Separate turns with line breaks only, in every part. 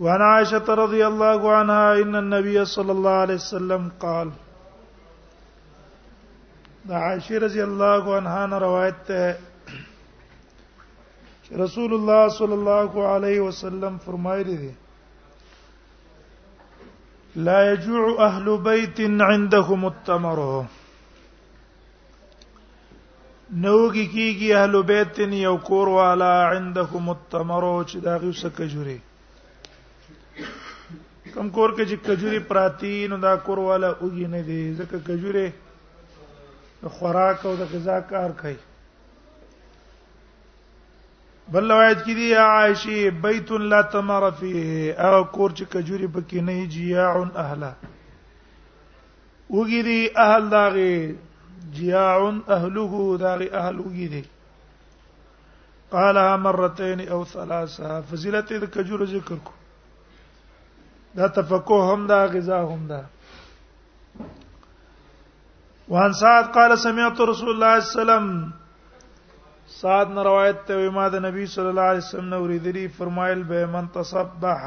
وعن عائشة رضي الله عنها إن النبي صلى الله عليه وسلم قال عائشة رضي الله عنها نه رسول الله صلى الله عليه وسلم فرمایلی دي لا يجوع اهل بيت عندهم التمر نوګي کیږي اهل بیت یو کور والا عندكم التمر چې دا غو سکه جوړي کم کور کې چې کجوري پراتی نو دا کور والا اوګي نه دي ځکه کجوري د خوراک او د غذا کار کوي بل روایت کې دی عائشه بیت لا تمر فيه او کور چې کجوري پکې نه جیاع اهله وګيري اهل داغه جياع اهله داغه اهل وګيري قالها مرتين او ثلاثه فضيلت د کجورو ذکر کو دا تفقه هم دا غذا هم دا وان سعد قال سمعت رسول الله صلى الله عليه وسلم سعد نه روایت ته ما د نبی صلی الله علیه وسلم نو ریدلی فرمایل به من تصبح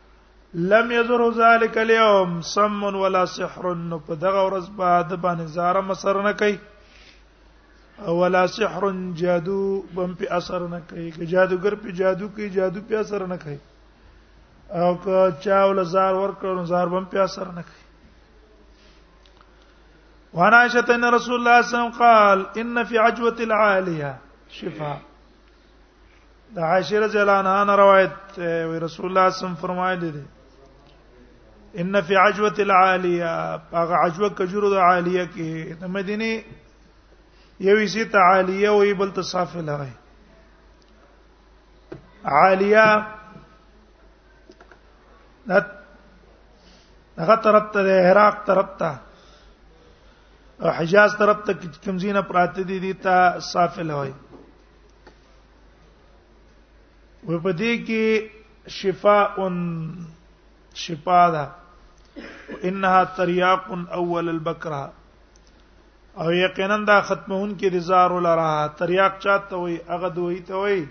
لم يزر ذلك اليوم سم ولا سحر نو په دغه ورځ به د باندې زاره مسر نه کوي ولا سحر جادو بم په اثر نه کوي که جادوګر په جادو کوي جادو په اثر نه کوي او که چا ول زار ور کړو زار بم په اثر نه کوي وانا عائشه ان رسول الله صلی الله علیه وسلم قال ان في عجوه العاليه شفاء د عائشه رضی الله عنها روایت رسول الله صم فرمایلی دی ان فی عجوه العالیه هغه عجوه کجورو د عالیه کې د مدینه یوې سي تعالیه وی بل تصافل راي عالیه هغه طرف ته د عراق طرف ته او حجاز طرف ته کمزینه پراته دي دي ته صافل وای و په دې کې شفاء شفاء ده انها ترياق اول البقره او یقینا دا ختمون کې د زار لرا ترياق چاته وي هغه دوی ته وي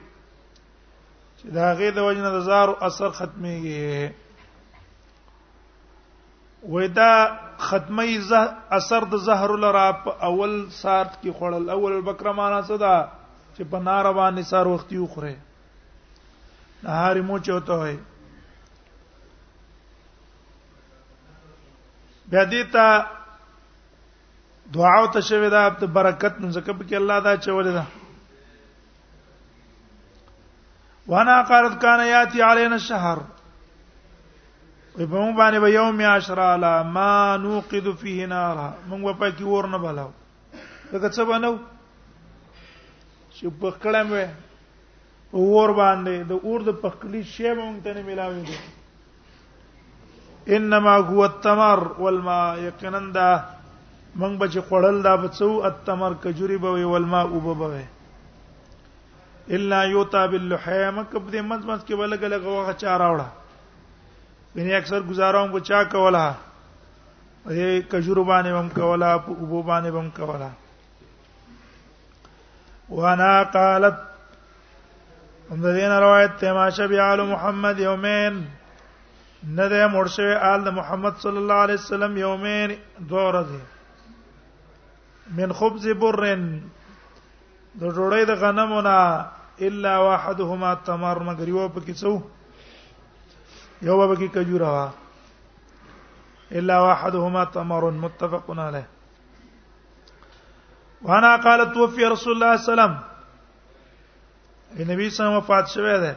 چې دا غي د وجنه د زار اثر ختميږي ودا ختمي زه اثر د زهر لرا په اول سات کې خړل اول البکره معنا څه ده چې په نار باندې سار وختي وخره نهار مو چوته وي بیا دې ته دعا او ته شوی دا د برکت نو زکه په کې الله دا چولې ده وانا قالت كان ياتي علينا الشهر په موږ باندې به یوم عشرا لا ما نوقد فيه نارا موږ په کې ور نه بلاو دغه څه بنو چې په کلم وې په ور باندې د اور د پخلی شی موږ ته نه ملاوي دي انما هو التمر والماء یقینا دا موږ به چې خړل دا بچو التمر کجوري به وي والماء وبوي الا یوتا باللحیم کبه مزمز کې بلګ لګ وغه چا راوړه بنې اکثر گزارم بچا کولا اے کجورو باندې هم کولا په وبو باندې هم کولا وانا قالت هم د دین روایت ته ما شبی آل محمد یومین نه د مرشه آل محمد صلی الله علیه وسلم یومین دوه ورځې من خبز برن د ډوړې د غنمو نه الا واحدهما تمر مگر یو پکې څو یو پکې کجوره وا الا واحدهما تمر متفق علیه وانا قالت توفي رسول الله صلی الله علیه وسلم النبي صلی الله علیه وسلم وفات شوه ده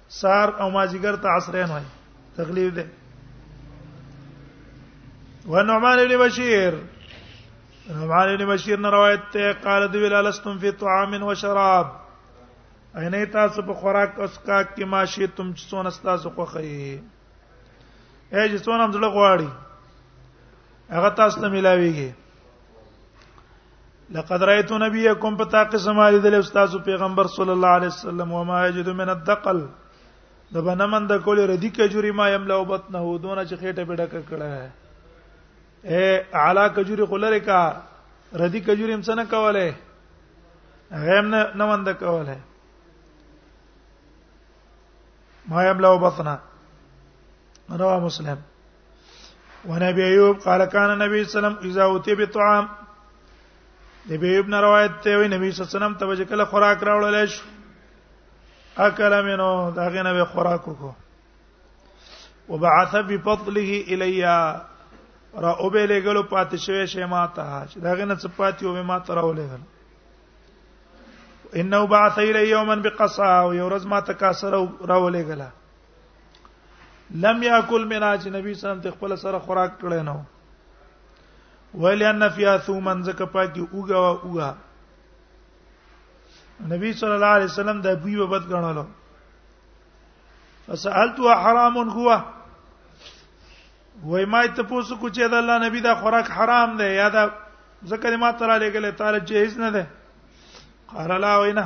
سار او ماجیګر ته عصرین وای تقلیل ده ونعمان بن بشیر نعمان بن بشیر نه روایت ته قال دی ویل لستم فی طعام و شراب اینه تاسو په خوراک اوس کا کې ماشي تم څون تاسو خوخی اے چې څون هم زړه غواړي هغه تاسو ته ملاویږي لقد رايت نبيكم پتا قسم علي د استاد پیغمبر صلی الله علیه وسلم و ما یجد من الدقل د بنمن د کول ردی کجوري ما يملا وبطنه دونه چې خېټه په ډکه کړه اے اعلی کجوري خلره کا ردی کجوري هم څنګه کوله غیم نه نه مند کوله ما يملا وبطنه رواه مسلم ونبي ايوب قال كان النبي صلى الله عليه وسلم اذا اوتي بطعام نبی ایوب نه روایت ته وی نبی صلی الله علیه وسلم ته چې کله خوراک راوړل شي اکل منو دا غنه به خوراک وکړو وبعث بفضله الیا را او به لګلو پات شوی شی ما ته چې دا غنه صفاتی او ما ته راولېګل انه بعث الی یوما بقصا او یو ورځ ما ته کاسره راولېګله لم یاکل منا چې نبی صلی الله علیه وسلم خپل سره خوراک کړی نو ویل ان فی ثومن زکه پاکي اوګه اوګه نبی صلی الله علیه وسلم د بوی وبد غنلو فسالت حرام هو وای ما ته پوسو کو چې د الله نبی دا خوراک حرام دی یا دا ذکر ما تعالی لګل تعالی جهیز نه ده قال لا وینا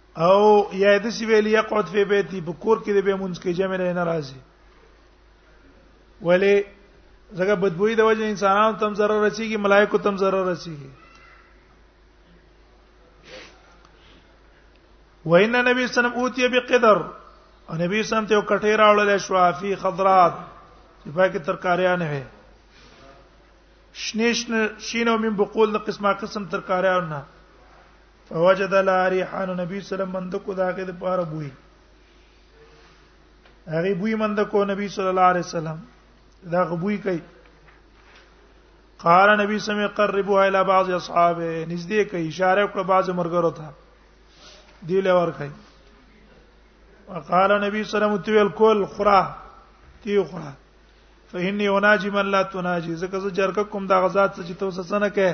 او یا د سی ویل یقعد فی بیتی په کور کې به مونږ کې جمع نه ناراضي ولی زګه بدبوئی د وجه انسانانو تم zarar رسیږي ملائکه تم zarar رسیږي وان نبی صلی الله علیه وسلم اوتی بقدر او نبی صلی الله علیه وسلم ته کټه راوړل شو فی خضرات چې پاکه ترکاریاں نه وي شنیش شینو من بقول د قسمه قسم ترکاریاں نه فوجد لا ريحان نبی صلی الله علیه وسلم مند کو داګه د پاره بوې هغه بوې مند کو نبی صلی الله علیه وسلم دا غبوې کوي قال نبی سم قربوا الى بعض اصحابه نږدې کوي اشاره کړ بعض مرګرو ته دی لور کوي وقال نبی صلی الله علیه وسلم کل خرا تی خرا فإني أناجي من لا تناجي زکه زه جرګه کوم دا غزاد چې تاسو څه نه کوي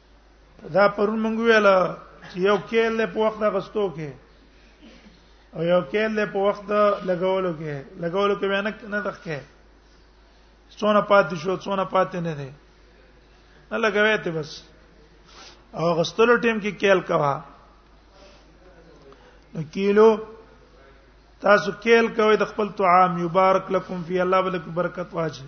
دا پرون مونږ ویل چې یو کېل له په وخت غستو کې او یو کېل له په وخت لګولو کې لګولو کې نه نه تخکې څونه پاتې شو څونه پاتې نه دی نه لګوي ته بس او غستلو ټیم کې کېل کوا نو کیلو تاسو کېل کوي د خپل طعام یبارک لكم فی الله ولک برکت واجب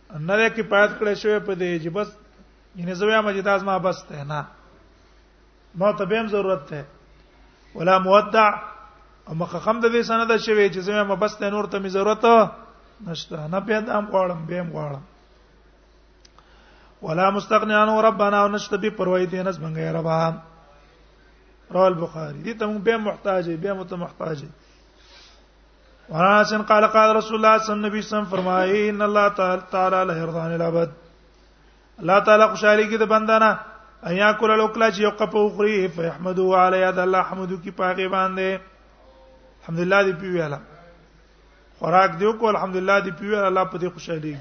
نه ده کې پات کړی شوی په دې چې بس یعنی زویا مجداز ما بس ته نه ما ته به ضرورت ته ولا مودع او مخخم د دې سند شوی چې زویا ما بس ته نور ته می ضرورت نشته نه پیدا هم غواړم به هم غواړم ولا مستغنیان ربنا ونشته به پروايي دې نس بنګي ربا رواه البخاري دې ته موږ به محتاج به مت محتاج واسن قال قال رسول الله صلی الله علیه وسلم فرمایي ان الله تعالی لا يرضى عن العبد الله تعالی خوشالي کې د بندانه ایا کول لوکلا چې یو قپ وخوري فیحمدو علی اد الله حمدو کی پاګې باندې الحمدلله دی پی ویلا خوراک دیو کو الحمدلله دی پی ویلا الله په دې خوشالي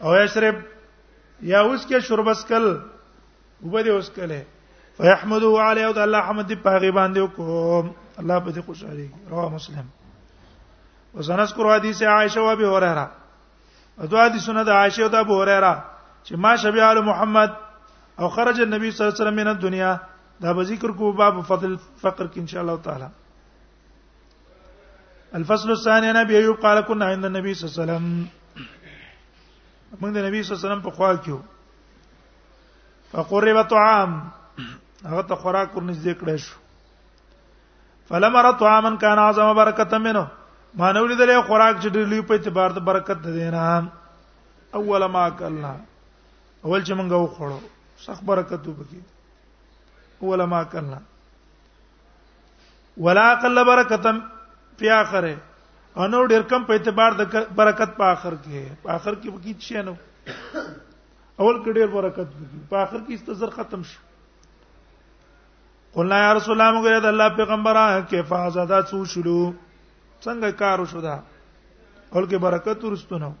او یشرب یا اوس کې شربس کل وبده اوس کله فیحمدو علی او الله حمد دی پاغي باندې کو الله په دې خوشاله رواه مسلم وسنذكر حدیث عائشه و ابي هريره ادوا دي سنه د عائشه او د ابو هريره چې ما شبي ال محمد او خرج النبي صلی الله علیه وسلم من الدنيا دا به ذکر کو باب فضل فقر کې ان شاء الله تعالی الفصل الثاني انا ابي ايوب قال كنا عند النبي صلى الله عليه وسلم موږ د نبی صلی الله علیه وسلم په خوا کې فقرب طعام هغه ته خوراک ور نږدې کړی شو فلما را طعاما كان اعظم برکتا منه ما نو لیدل خوراک چې ډېر لوی په اعتبار د برکت ده نه اول ما اکلنا اول چې موږ وخوړو سخ برکت وبکی اول ما اکلنا ولا اقل برکتا په اخره انو ډېر کم په اعتبار د برکت په اخر کې په اخر کې بکی څه نه اول کې ډېر برکت وکړي په اخر کې استزر ختم شو قلنا یا رسول الله موږ د الله پیغمبره کیف آزاد څو شلو څنګه کار وشو دا اول کې برکت ورستونه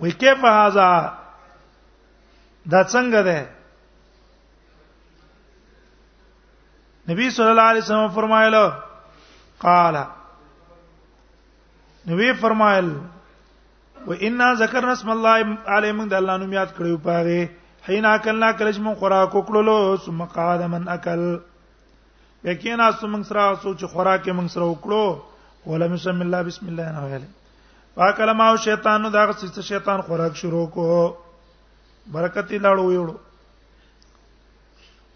وی کیف هاذا دا څنګه ده نبی صلی الله علیه وسلم فرمایله قال نبی فرمایل و ان ذکرنا اسم الله علی من د الله نوم یاد کړو پاره حين اكلنا کلش من خوراک وکړلو ثم قعد من اكل یقینا ثم سرا سوچ خوراک من سرا وکړو ولم يسم الله بسم الله نه ویل فاکل ما شیطان دا شیطان خوراک شروع کو برکت لاړو یوړو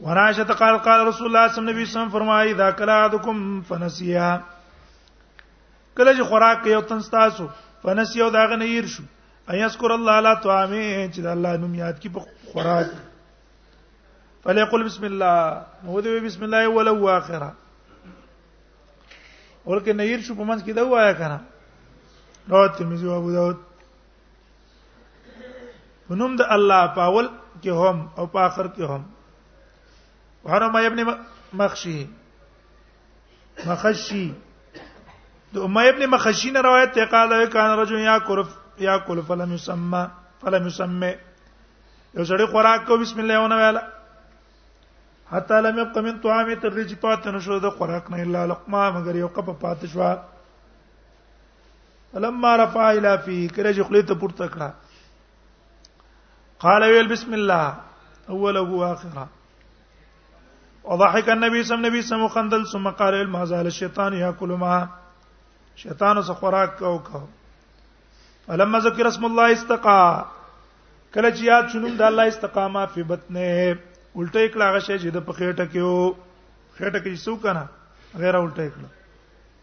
وراشه قال قال رسول الله صلی الله علیه وسلم فرمایي دا کلا دکم فنسیا کله چې خوراک یو تن تاسو فنسیا او داغه نه ير شو ايذكر الله لا طعامه چې الله نوم یاد کی په خوراک فليقل بسم الله نو دی بسم الله اول او اخره ولکه نه ير شو په منځ کې دا وایا کنه رواه ترمذی او ابو داود نوم د الله په اول کې هم او په آخر کې هم وحرم ابن مخشی مخشی د امه ابن مخشی نه روایت ته قال کان رجل یاکل یاکل فلم یسمى فلم یسمى یو سړی خوراک کو بسم الله ونه ویلا حتا لم يبق من طعام تر دې چې پاتې نشو د خوراک نه الا لقمه مگر یو کپ پاتې شو فلما رفع الى فيه کله چې خلیته پورته کړه قال ويل بسم الله اوله واخره وضحك النبي صلى الله عليه وسلم خندل ثم قال ما زال الشيطان ياكل ما شیطان سره خوراک کو کو فلما ذکر اسم الله استقا کله چې یاد شونم د الله استقامه په بطنه الټه کړه هغه شی چې د پخېټه کې وو خېټه کې څو کنه غیر الټه کړه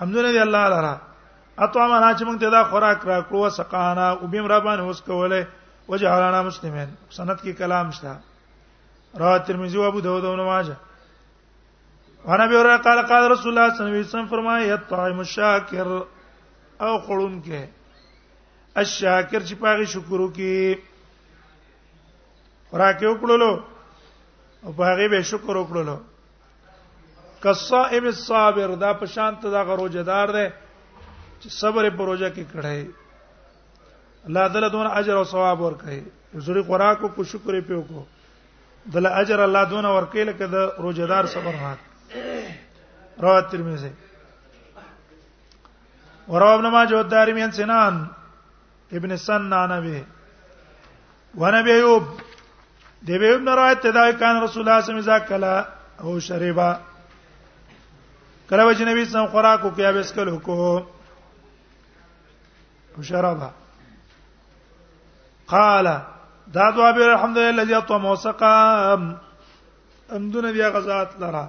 حمزه رضی الله عنه اطعمنا چې موږ ته دا خوراک را کړو سقانا او بیم را باندې اوس کوله وجعلنا مسلمین سند کې کلام شته را ترمذی او ابو داود او ماجه وانا به را قال قال رسول الله صلی الله علیه وسلم فرمایي الطعام الشاکر او خړون کې الشاکر چې پاغي شکر وکي خوراک وکړلو او پاغي به شکر وکړلو کصائم الصابر دا په شان ته دا غروجدار دی چې صبر په روزه کې کړی الله تعالی دونه اجر او ثواب ورکړي زړه خوراک او شکر یې پیو کو دل اجر الله دونه ورکړي لکه د روزدار صبر هات رواه ترمذی ورواه ابن ماجه والدارمي عن سنان ابن سنان به ونبي ايوب دی به ابن روایت ته دا کان رسول الله صلی الله علیه وسلم او شریبا کله وجه نبی سم خوراک او کیا بس کله کو او شرابا قال دا دعا به الحمدلله الذي اطعم وسقام امدون بیا غزات لرا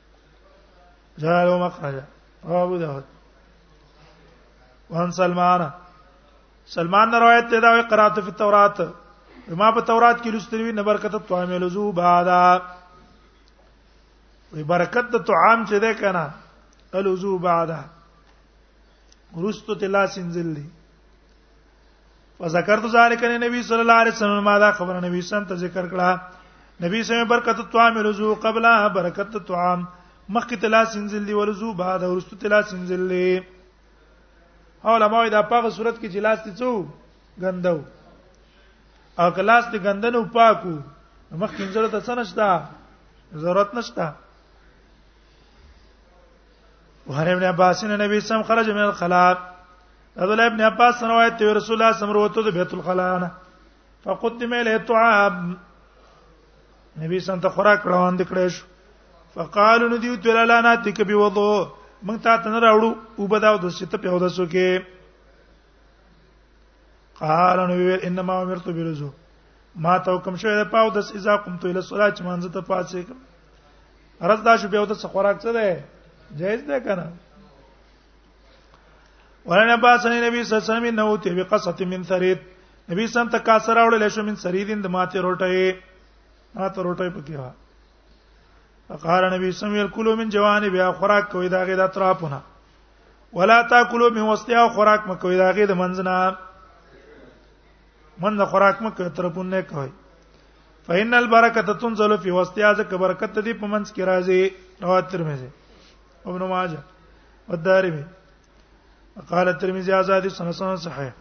جعلوا مخرجا رواه ابو داود وان سلمان سلمان روایت ته دا قرات فی التورات ما په تورات کې لستوي نه برکت طعام لزو بادا وی برکت د طعام چې ده کنه الوزو بادا ورستو تلا سنزلی فذكرت ذلك للنبي صلى الله عليه وسلم ما دا خبر نبی صلی الله ذکر کړه نبی صلی الله برکت الطعام رزو قبل برکت الطعام مخک تلا سنزل دی ورزو بعد ورستو تلا سنزل دی علماء دا پاغه صورت کې جلاس دي څو غندو او کلاس دي غندنو پاکو مخک انځل ته سنشتہ ضرورت نشته وهر ابن عباس نے نبی سم خرج من الخلاء عبد الله ابن عباس روایت ته رسول الله سم وروته د بیت الخلاء نه فقدم له تعاب نبی سم ته خوراک روان د کړې شو فقالوا ندیو تل لا ناتک بی وضو موږ تا ته نه راوړو او بداو د ست په هدا سو کې قال نو ویل انما امرت برزو ما ته حکم شوی د پاو د سزا کوم ته له صلات چې مانځه ته پاتې کوم رز دا شو بیا د خوراک څه ده جایز ده کنه ولنه باس نبی صلی الله علیه وسلم نو ته بقصه من ثرید نبی سم ته کاسر اورل شو من سریدین د ماته روټه ماته روټه پکې ها فقال نبی سم یل کلو من جوانی بیا خوراک کوي دا غي د اطرافونه ولا تاکلوا من وسطها خوراک مکوي دا غي د منځنه من له خوراک مکه ترپون نه کوي فإن البرکه تنزل فی وسطها ځکه برکت دې په منځ کې راځي رواه ترمذی ابن ماجه والدارمي قال الترمذي هذا حديث حسن صحيح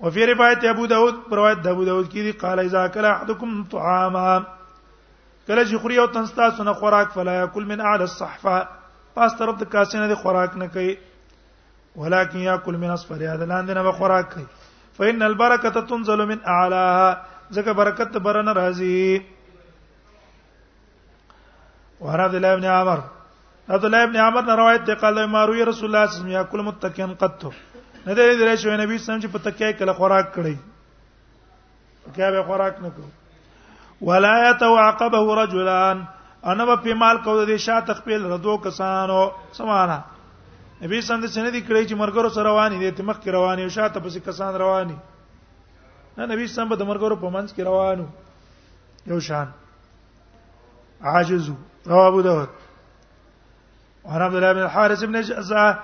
وفي روايه ابو داود روایت ابو داود کې دي قال اذا اكل احدكم طعاما کله چې خوري او تنستا سن خوراک فلا ياكل من اعلى الصحفه پاس طرف د کاسې نه خوراک نه کوي ولكن ياكل من اصفر هذا لاندې نه خوراک کوي فإن البركه تنزل من اعلاها ځکه برکت برن راځي وعن عبد الله بن عمر عبد الله بن عمر نے روایت ته قال ما روي رسول الله صلی الله علیه وسلم یاکل متکئن قط نه دې درې شوی نبی صلی الله علیه وسلم چې په تکیه کله خوراک کړی کیا به خوراک نه کو ولا يتوعقبه رجلان انا په مال کو د شات خپل ردو کسانو سمانا نبی سم د سند کړي چې مرګرو سره رواني دي تمخ کې رواني او شاته پسې کسان رواني نه نبی سم به د مرګرو په منځ کې روانو یو شان عاجزو رواه ابو داود عن عبد الله بن الحارث بن جزعه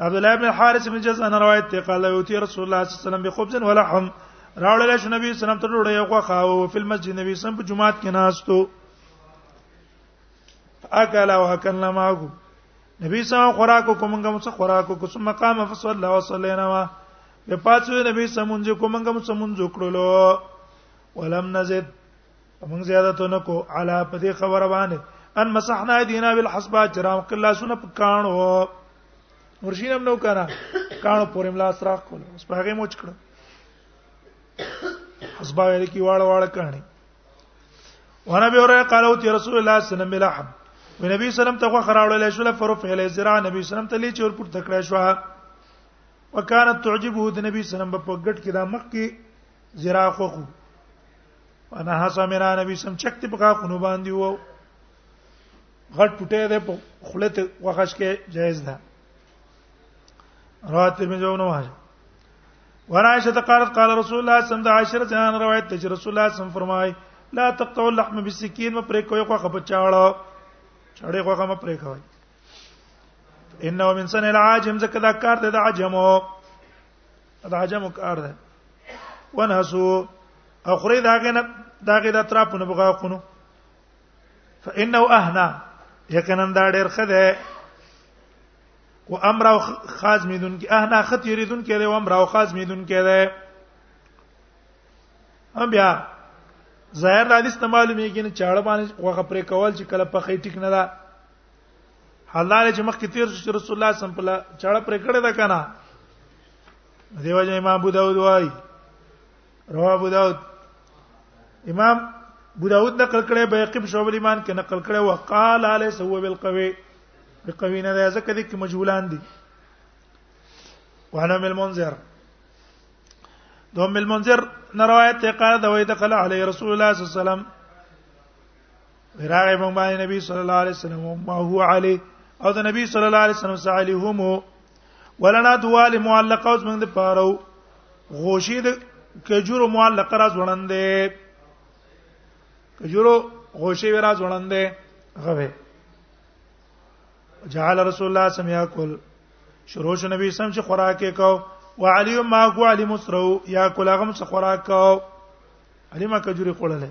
عبد الله بن الحارث بن جزعه نه روایت ته قال یوتی رسول الله صلی الله علیه وسلم بخبز ولحم راوړل شو نبی صلی الله علیه وسلم ته ډوډۍ او غوښه او په مسجد نبی صلی الله علیه وسلم په جمعات کې ناستو اکل او اکلنا معه نبی صلی الله خوراک کومنګ مو څه خوراک کو ثم قام فصلى وصلينا ما په پاتو نبی سمونځ کومنګ مو سمونځ وکړلو ولم نزد موږ زیادت نکو علا په دې خبره باندې ان مسحنا دینا بالحسبا جرام کلا سن په کانو ورشین هم نو کنه کانو پورې ملا سراخ کول اوس په هغه موچ کړ حسبا ویل کی واړه واړه کانی وانا به اوره قالو تی رسول الله صلی الله علیه وسلم لحم و نبی سلام ته خو خراوړل شو لفرو فعل زرا نبی سلام ته لیچ ور پورته کړی شو وکانت تعجبه د نبی سلام په ګټ کې دا مخ کې زرا خوخو انا حسا میرا نبی سم چکتی په غاخونو باندې وو غټ پټه ده په خلت وخش کې جایز ده روایت ترمذی جو نو واجه ورایشه قالت قال رسول الله صلی الله علیه وسلم جان روایت ته رسول الله صلی الله فرمای لا تقطع اللحم بالسكين م پرې کوی خو خپچاړه چړې خو خپم پرې کوی انه من سن العاجم زکه دا کار د عجمو دا حجم کار ده ونحسو اخری داګه نه داګه د اطراف نه بغا خونو فانه اهنا یقینا دا ډیر خده و امر او خاز میدون کی اهنا خط یریدون کې ده و امر او خاز میدون کې ده هم بیا ظاهر حدیث ته معلومیږي نه چاړه باندې وغه پرې کول چې کله په خې ټیک نه ده حلال چې مخکې تیر شو چې رسول الله صلی الله علیه وسلم چاړه پر کړه دا کنه دیو جن امام ابو داود وای رواه ابو داود امام ابو داود نقل کړي بیقی په شعب ایمان کې نقل کړي وقال علی سو بالقوی بقوی نه ده ځکه دې کې مجهولان دي وعلم المنذر دوم المنذر نه روایت ته قال دا وای دخل علی رسول الله صلی الله علیه وسلم راغی مونږ باندې نبی صلی الله علیه وسلم ما هو علی او د نبی صلی الله علیه وسلم صلی علی هم ولنا دوال معلقه اوس مونږ د پاره غوشي د کجور معلقه را ځوړندې کجورو غوشي ورا ځوړندې غوي جعل رسول الله صلی الله علیه وسلم یاکل شروع شو نبی سم چې خوراک یې کو وعلی ما کو علی مسرو یاکل هغه څه خوراک کو علی ما کجوري خوړلې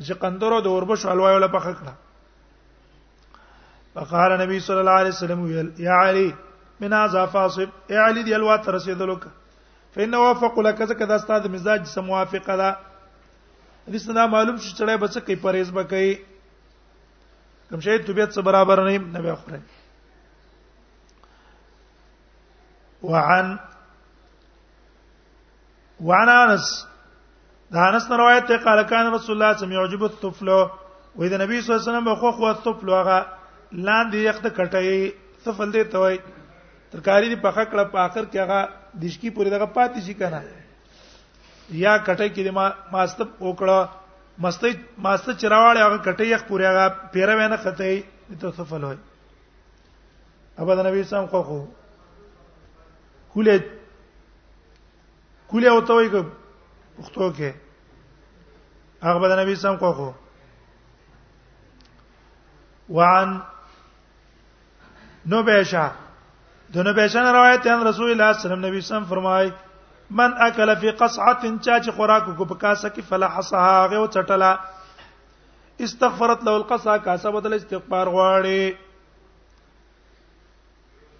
چې قندرو د اوربش الوایو له پخ کړه فقال نبی صلی الله علیه وسلم یا علی من ذا فاصب ای علی دی الوا تر رسیدلو ک فإن وافق لك ذکر دا استاد مزاج سم موافق ده دې سنا معلوم شي چړای بچ کې پرېز بکې کوم شی طبيعت سره برابر نه نه به خوري وعن وعن انس دا انس روایت ته قال کان رسول الله صلی الله علیه وسلم یعجب الطفل وې د نبی صلی الله علیه وسلم خو خو الطفل هغه لاندې یخت کټي سفل دی ته وای ترکاری دی په خکړه په اخر کې هغه دشکی پورې دغه پاتې شي کنه یا کټه کې ما ماست وکړه مست ماست چرواړې هغه کټه یخ پورې هغه پیره ونه خته ته سفل وای ابا د نبی سم خو خو کله کله او ته وایې پښتو کې هغه به د نبی سم کو کو وعن نبیشا د نبیشا روایت ان رسول الله صلی الله علیه وسلم نبی سم فرمای من اکل فی قصعه چا چې خوراک کو په کاسه کې فلا حصها هغه چټلا استغفرت له القصا کا سبد الاستغفار غواړي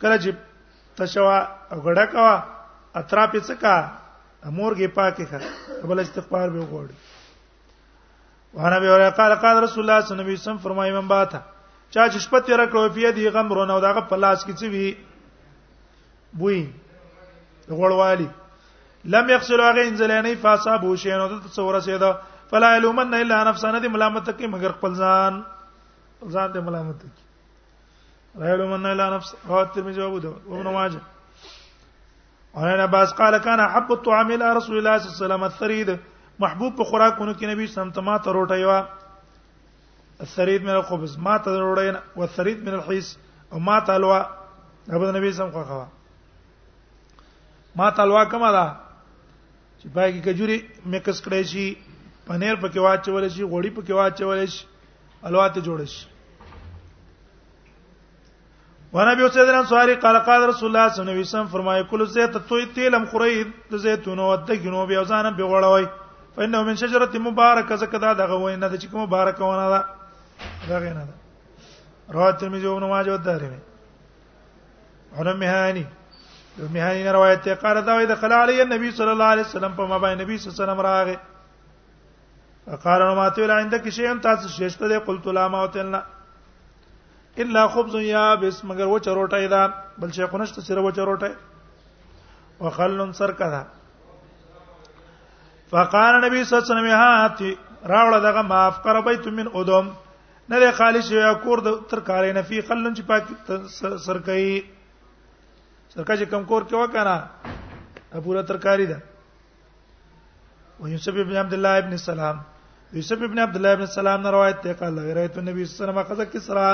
کله چې تشوا غړه کا اطراف څه کا امورګه پاکه کا بل استغفار به غواړي وانا به ولا قال قال رسول الله صلی الله علیه وسلم فرمایي من باته چا چې شپه تیر کړو په دې غم رونه او دغه پلاس کې څه وی بوی غړوالی لم يغسل هغه انزلانه فاصاب شي نو د تصور سي دا فلا يلومن الا نفسه نه دي ملامت کوي مگر خپل ځان ځان دې ملامت کوي لا يلومن الا نفسه او ترمذي ابو داود وابن ماجه وعن عباس قال كان حب الطعام الى رسول الله صلى الله عليه وسلم الثريد محبوب په خوراکونو کې نبی سم تما ته روټه یو الثريد من الخبز ما ته وروړین او الثريد من الحيس او ما ته الوا رب نبی سم خو خوا ما ته الوا کومه ده چې پای کې کجوري میکس کړی شي پنیر پکې واچول شي غوړي پکې واچول شي الوا ته جوړ شي ونبي سيد الانصاري قال قال رسول الله صلى الله عليه وسلم فرمایي کل زيت توي تیلم خوري د زيتون او د جنوب او ځان به غړوي فإنه من شجرة مباركة زکدا دغه وینه د چې کوم مبارکه ونه ده دغه نه ده رواه ترمذي او ابن ماجه او دارمي علم مهاني مهاني روایت ته قال دا وي دخل علي النبي صلى الله عليه وسلم په مابین نبی صلی الله عليه وسلم راغه فقال ما تولى عندك شيء تاسو شیشته قلت لا ما وتلنا الا خبز یابس مگر و چروټه دا بل شي خنشت سره و چروټه وخلن سرکه دا فقال نبی صلی الله علیه وسلم هاتی راوړه دغه معاف کر بیت من ادم نه له خالص یو کور د تر کارې نه فی خلن چې پاک سرکې سرکه چې کم کور کې وکنه پورا ترکاری ده ويوسف ابن عبد الله ابن سلام یوسف ابن عبد الله ابن سلام نه روایت ته قال غیرت النبي صلی الله علیه وسلم قضا کسرا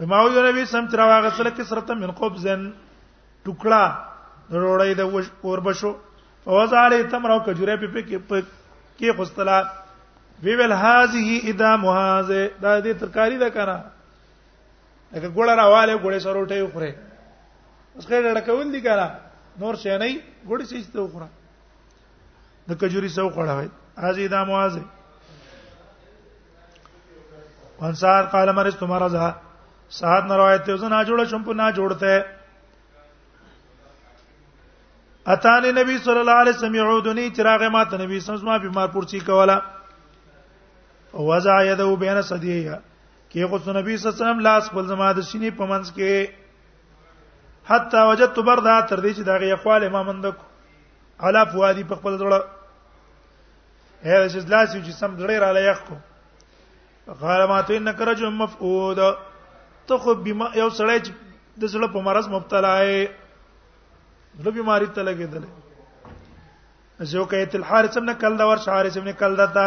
وما هو النبي سم تر واغه سره کسرا ته من قبزن ټوکړه روړی د اور بشو فوزع علی تمر او کجوره په په کې خستلا وی ویل هذه ادام هذه دا دې ترکاری دا کنه لکه ګوړه راواله ګوړې سره روټي وخوره اوس خېړه ډکول دي کنه نور شي نه ګوړې شي ته وخوره د کجوري سو خوړه وای ازي دا مواز وانصار قال مرست مرزا ساعت نه روایت ته زنا جوړ شم په نه جوړته اتانی نبی صلی الله علیه وسلم یعودنی چراغ ما ته نبی صلی الله علیه وسلم بیمار پورچی کولا وضع یده بین صدیه کې خو نبی صلی الله علیه وسلم لاس خپل زما د سینې په منځ کې حتی وجدت بردا تر دې چې دا غي خپل ما مند کو علا فوادي په خپل ځړه هغه چې لاس یو چې سم ځړې را لایخ کو قال ما تو انك رجل مفقود ته خو بما یو سړی چې د زړه په مرض مبتلا دی زړه بیماری ته لګیدل زه کوي تل حارث ابن کلدا ور حارث ابن کلدا ته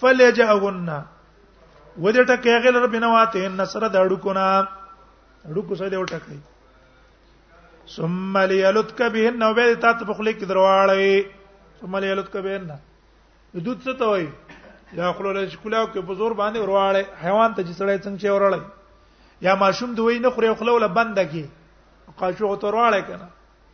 فلجهن ودې ټکه غل رب نه واته ان سره د اډو کو نه اډو کو سره دې وټکای ثم ليلتك بهن او به تا ته په خله کې درواړې ثم ليلتك بهن دوت څه ته وای یا خپل له شکلا کې په زور باندې ورواړې حیوان ته چې سړی څنګه چې ورړې یا ماشوم دوی نه خوري خپل له بنده کې قاشو تورواړې کنه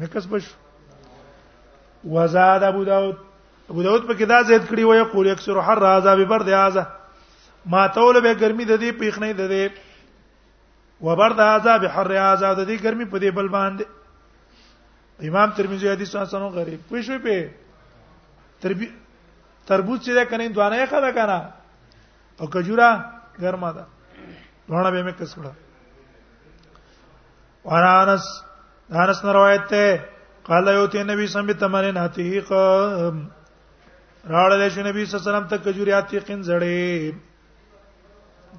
مکس بش وزاد ابو داود ابو داود په کې دا زید کړی وای قول اکثر حر هذا ببرد هذا ما تول به ګرمي د دې پیښ نه ده دې وبرد هذا بحر هذا د دې ګرمي په دې بل باندې امام ترمذی حدیث حسن غریب پښې په تربی تربوت چې دا کنه دوانه ښه ده کنه او کجورا ګرمه ده دونه به مې کس کړه وانا انس انس نه روایت ته قال یو ته نبی سم به تمنه ناتیق راړل شو نبی صلی الله علیه وسلم ته کجوري اتیقین زړې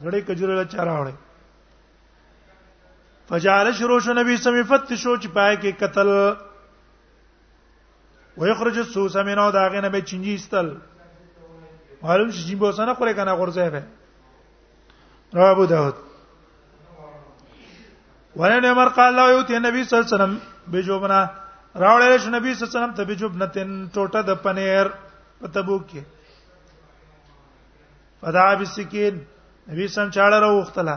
زړې کجوري له چاره وړي فجعل شروع شو نبی سم فتشو چې پای کې قتل ويخرج السوس منه دا غنه به چنجي استل معلوم شي به سنه خوري کنه غرزه ده رواه ابو داود وعن عمر قال لا يؤتي النبي صلى الله عليه وسلم بجوبنا راوړل شو نبی صلی الله علیه وسلم ته بجوبنا تن ټوټه د پنیر په تبوک کې فدا بسکین نبی سم چاړه راوختله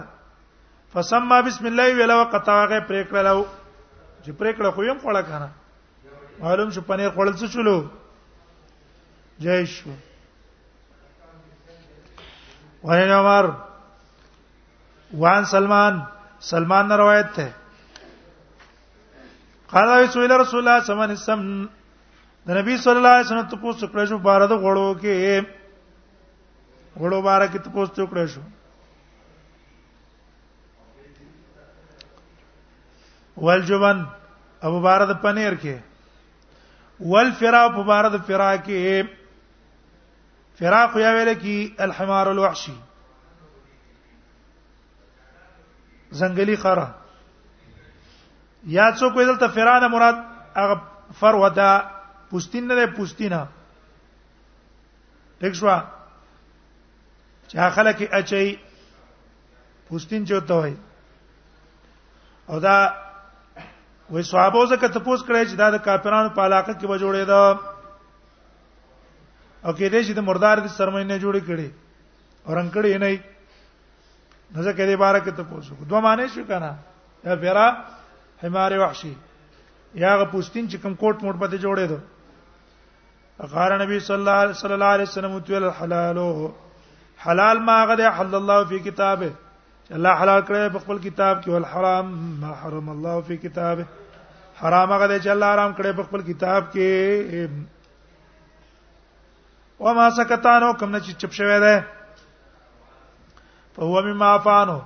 فسمى بسم الله ویلا وقطعه پریکړه لو چې پریکړه خو یې خوړه کنه معلوم شو پنیر خوړل څه چلو جای شو وعن عمر وعن سلمان سلمان نے روایت ہے قال رسول الله رسول الله صلی الله علیه وسلم د نبی صلی الله علیه وسلم ته پوښتنه کړې شو بار د غړو کې غړو بار کې ته پوښتنه کړې شو والجبن ابو بارد پنیر کې والفرا په بارد فرا کې فراق یا ویل کی الحمار الوحشی زنګلی خره یا څوک ویل ته فرانه مراد هغه فروته پوستین نه پوستینه ټیک شو چې خلک اچي پوستین چوته وای او دا وې صحابه زکه ته پوس کړی چې دا د کافرانو په علاقه کې به جوړې ده او کې دې چې د مردار د سرمنې نه جوړې کړي اورنګ کړي نه نه ځکه دې بار کې ته پوس دوه معنی شو کنه یا پیرا حمار وحشي یا غ پوستین چې کم کوټ موټ پته جوړې ده غار نبی صلی الله علیه صلی الله علیه وسلم تل حلال حلال ما غد حل الله فی کتابه الله حلال کړی په خپل کتاب کې ول حرام ما حرم الله فی کتابه حرام غد چې الله حرام کړی په خپل کتاب کې وما سکتانو کوم نه چې چپ شوی دی په هو مما فانو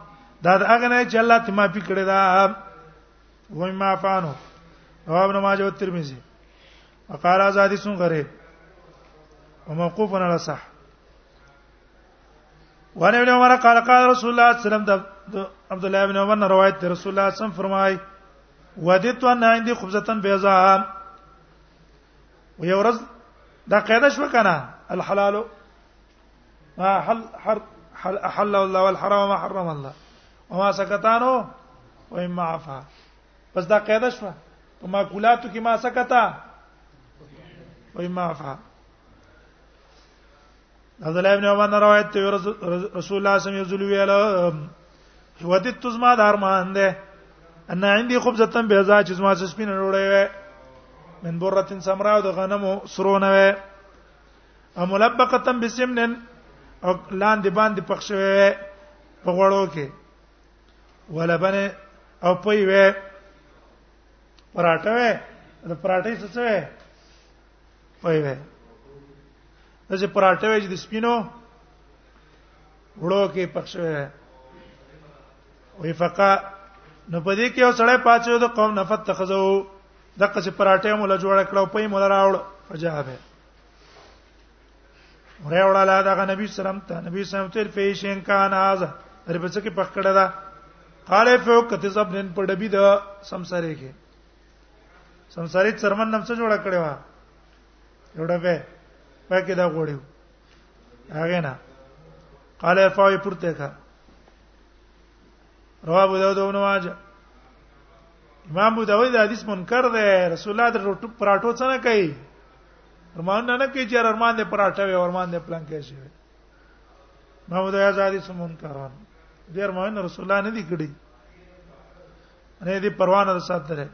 دا هغه نه چې الله ته معافي کړی دا هو مما فانو رواه ابن ماجه او ترمذی اقار ازادي څنګه غريب او موقوف علی صح وان ابن عمر قال قال رسول الله صلی الله علیه وسلم د عبد الله ابن عمر نه روایت ده رسول الله صلی الله علیه وسلم فرمای ودیت ان عندي خبزه بيضاء ويورز دا قاعده شو کنه الحلال ما حل حر حل احل الله والحرام ما حرم الله وما سكتانه واما عفا پس دا قاعده شو په معقولاتو کې ما سکتا وای ما فا عبد الله ابن عمر روایت ته رسول الله صلی الله علیه وسلم یذل ویل ودیت تزما دار مان ده ان عندي خبزه بيضاء چې زما سپینه ډوړې وې من برتن سمراء د غنمو سرونه وې او ملبقه بسمن او لاندې باندې پخښوي په غړو کې ولبنه او پي وې پراټه وې د پراټې څه څه وې پي وې دغه پراټه وې چې د سپینو وړو کې پخښ وې وې فقا نو په دې کې یو سړی پاتې د قوم نفت تخزو دغه چې پراټه مولا جوړ کړو پي مولا راوړ فجاه به وره وړه لا دغه نبی سلام ته نبی سلام تیر فیشن کان از هر په څه کې پخ کړه دا قال فو کته زبرن په ډبی دا سمسره کې سمسره چرمن نم څه جوړ کړي وا جوړه به پکې دا غوړیو هغه نه قال فو پورته کا رواه ابو داود او نواجه امام ابو داود دا حدیث منکر دی رسول الله د ټوپ پراټو څنګه کوي ارمان نه کې چې ارمان دې پراټه وي ارمان دې پلان کې شي محمود آزادی سمون کاران دې ارمان رسول الله نه دی کړی نه دې پروان نه ساتره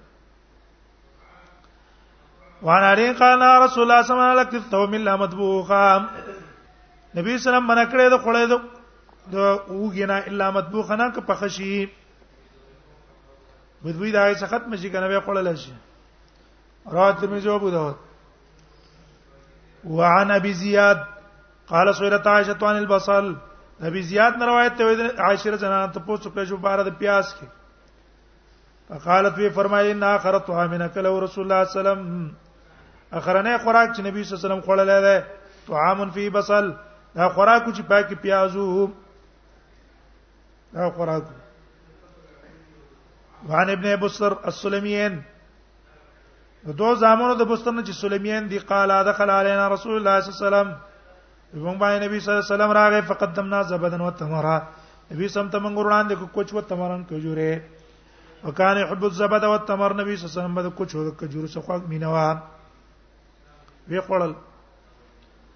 وان علي قال رسول الله صلی الله علیه وسلم ثوم الله مطبوخا نبی سلام منع کړی د خړې د وګینا الا مطبوخنا که پخشي بدوی دا څه ختم شي کنه به خړل شي رواه ترمذی ابو داود وعن ابي زياد قال سئلت عائشه عن البصل ابي زياد نے روایت ته عائشه رضی الله عنها ته پوښتنه کړې جو بار د پیاس کې فقالت وی فرمایي ان اخرت من کله رسول الله صلی الله علیه وسلم اخرنه خوراک چې نبی صلی الله علیه وسلم خوړلې ده طعام فی بصل دا خوراک چې پاکي پیازو دا خوراک وعن ابن ابو سر السلميين د دوه زامنو د بستر نه چې سلیمان دی قال دخل علينا رسول الله صلی الله علیه وسلم ومن باندې نبی صلی الله علیه وسلم راغی فقدمنا زبدن وتمرا نبی سم ته مونږ وړاندې کو کوچ وتمرن کجوره وکانه يحب الزبد والتمر نبی صلی الله علیه وسلم د کوچ کجوره څخه مینوا وی خړل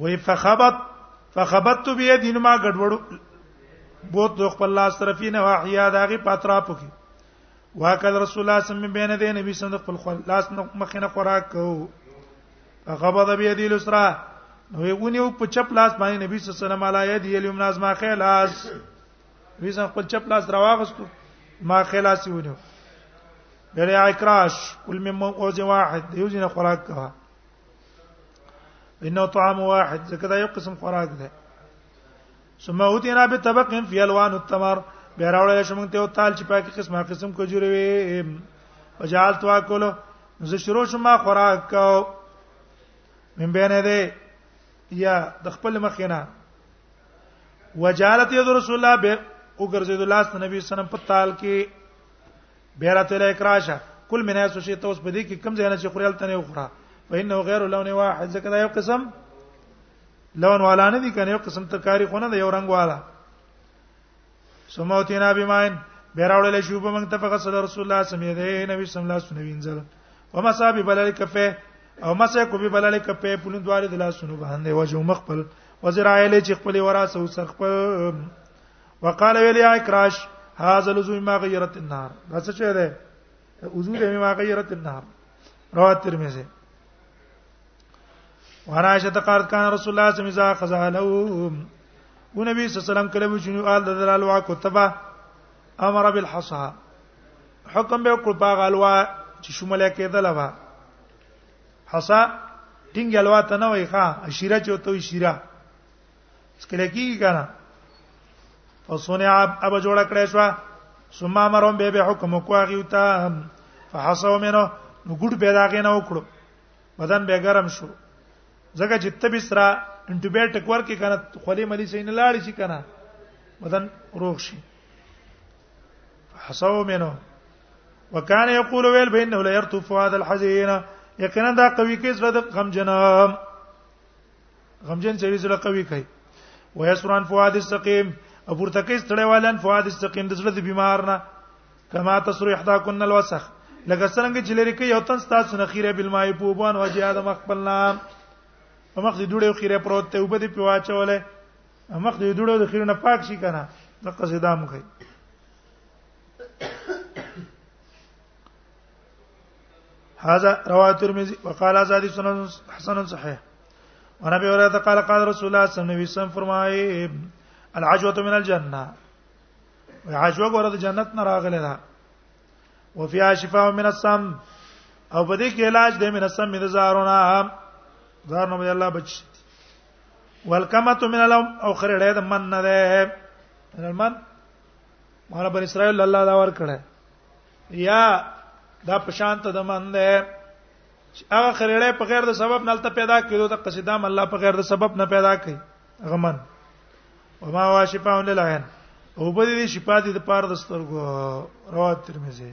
وی فخبت فخبت بیا دین ما ګډوډو بوت د خپل لاس طرفینه واحیا داغه پاترا پکې واکل رسول الله صلی الله علیه وسلم بین دې نبی صلی الله علیه وسلم خپل لاس مخینه خوراک کو فقبض بيدی الاسرا نو یونی په چپ لاس باندې نبی صلی الله علیه وسلم علی یدی الیمنا از ما خلاص نبی صلی خپل چپ لاس راواغستو ما خلاص ونیو بیا اکراش کل مم اوز واحد یو جن خوراک کوا انه طعام واحد ځکه دا یو قسم خوراک دی ثم اوتینا بطبق فی الوان التمر بیا راوړل شو موږ ته او تال چې پاکي قسمه قسم کجوري وي وجالت واکل زه شروع شم ما خوراک کو من بین دې یا د خپل مخینا وجالت رسول الله به وګرځید الله صلی الله علیه وسلم په تال کې بیرت الاکراشه کل من هيسو شي توس په دې کې کم ځای نه چې خوريال تنه وخوره فإنه غیر لون واحد ځکه دا یو قسم لون والا نه دي کنه یو قسم ترکاری خونه دی یو رنگ والا سموتینا بماین بیراوړل شو په موږ ته فقط صلی رسول الله صلی الله علیه وسلم نبی صلی الله علیه وسلم وینځل ومصاب بلل کفه او مسه کو به بلل کفه پلون دواره د لاسونو باندې وجه مخبل وزرایل چې خپل وراسه وسخ په وقال ویلی اکراش هاذا لزوم ما غیرت النار دا څه چه ده وضو ده ما غیرت النار رواه ترمذی وانا عائشہ قالت كان رسول الله صلى الله عليه وسلم خذا له ونبي صلى الله عليه وسلم کله وچنو آل دلال وا كتبه امر بالحصى حکم به کړ په غلوا چې شموله کېدل وا حصا ټینګ الوا ته نه وای ښا اشیره چې وته اشیره سکل کیږي کنه او سونه اب جوړ کړی شو ثم امرهم به به حکم کوغیو تا فحسو منه نو ګډ پیدا غینه وکړو بدن به ګرم شو زګه چې تبي سره انټوبیوټیک ورکې کنه خلی ملي سین لاړ شي کنه بدن روغ شي فحسو منه وکانه یقول ویل بینه لا يرتف هذا الحزين یقینا دا قوی کې زړه د غم جنام غمجن سړي زړه قوي کوي ويسران فؤاد السقيم ابور تکي ستړي والن فؤاد السقيم د زړه د بیمار نه کما تسرح تا كن الوسخ لکه څنګه چې لري کوي او تن ستاسو نه خیره بل مای په بوان وجه ادم خپل نام په مخ دې ډوړې خیره پروت ته وبدي په واچولې مخ دې ډوړې د خیره نه پاک شي کنه د قصیدام کوي هذا رواه الترمذي وقال هذا حديث حسن صحيح وعن ابي هريره قال قال رسول الله صلى الله عليه وسلم فرمای العجوه من الجنه عجوه ګوره د جنت نه راغله ده وفيها شفاء من السم او په دې کې علاج دی من السم د زارونه زار نو الله بچ والکمت من الام او خرړې د من نه ده من مال بن اسرائيل الله دا ور کړه یا دا پشانت د من ده چې هغه خریړې په غیر د سبب نه ته پیدا کړو د قصیده م الله په غیر د سبب نه پیدا کړي غمن وما واشفاء للعين او په دې شفاء دي د پاره د سترګو رواه ترمذی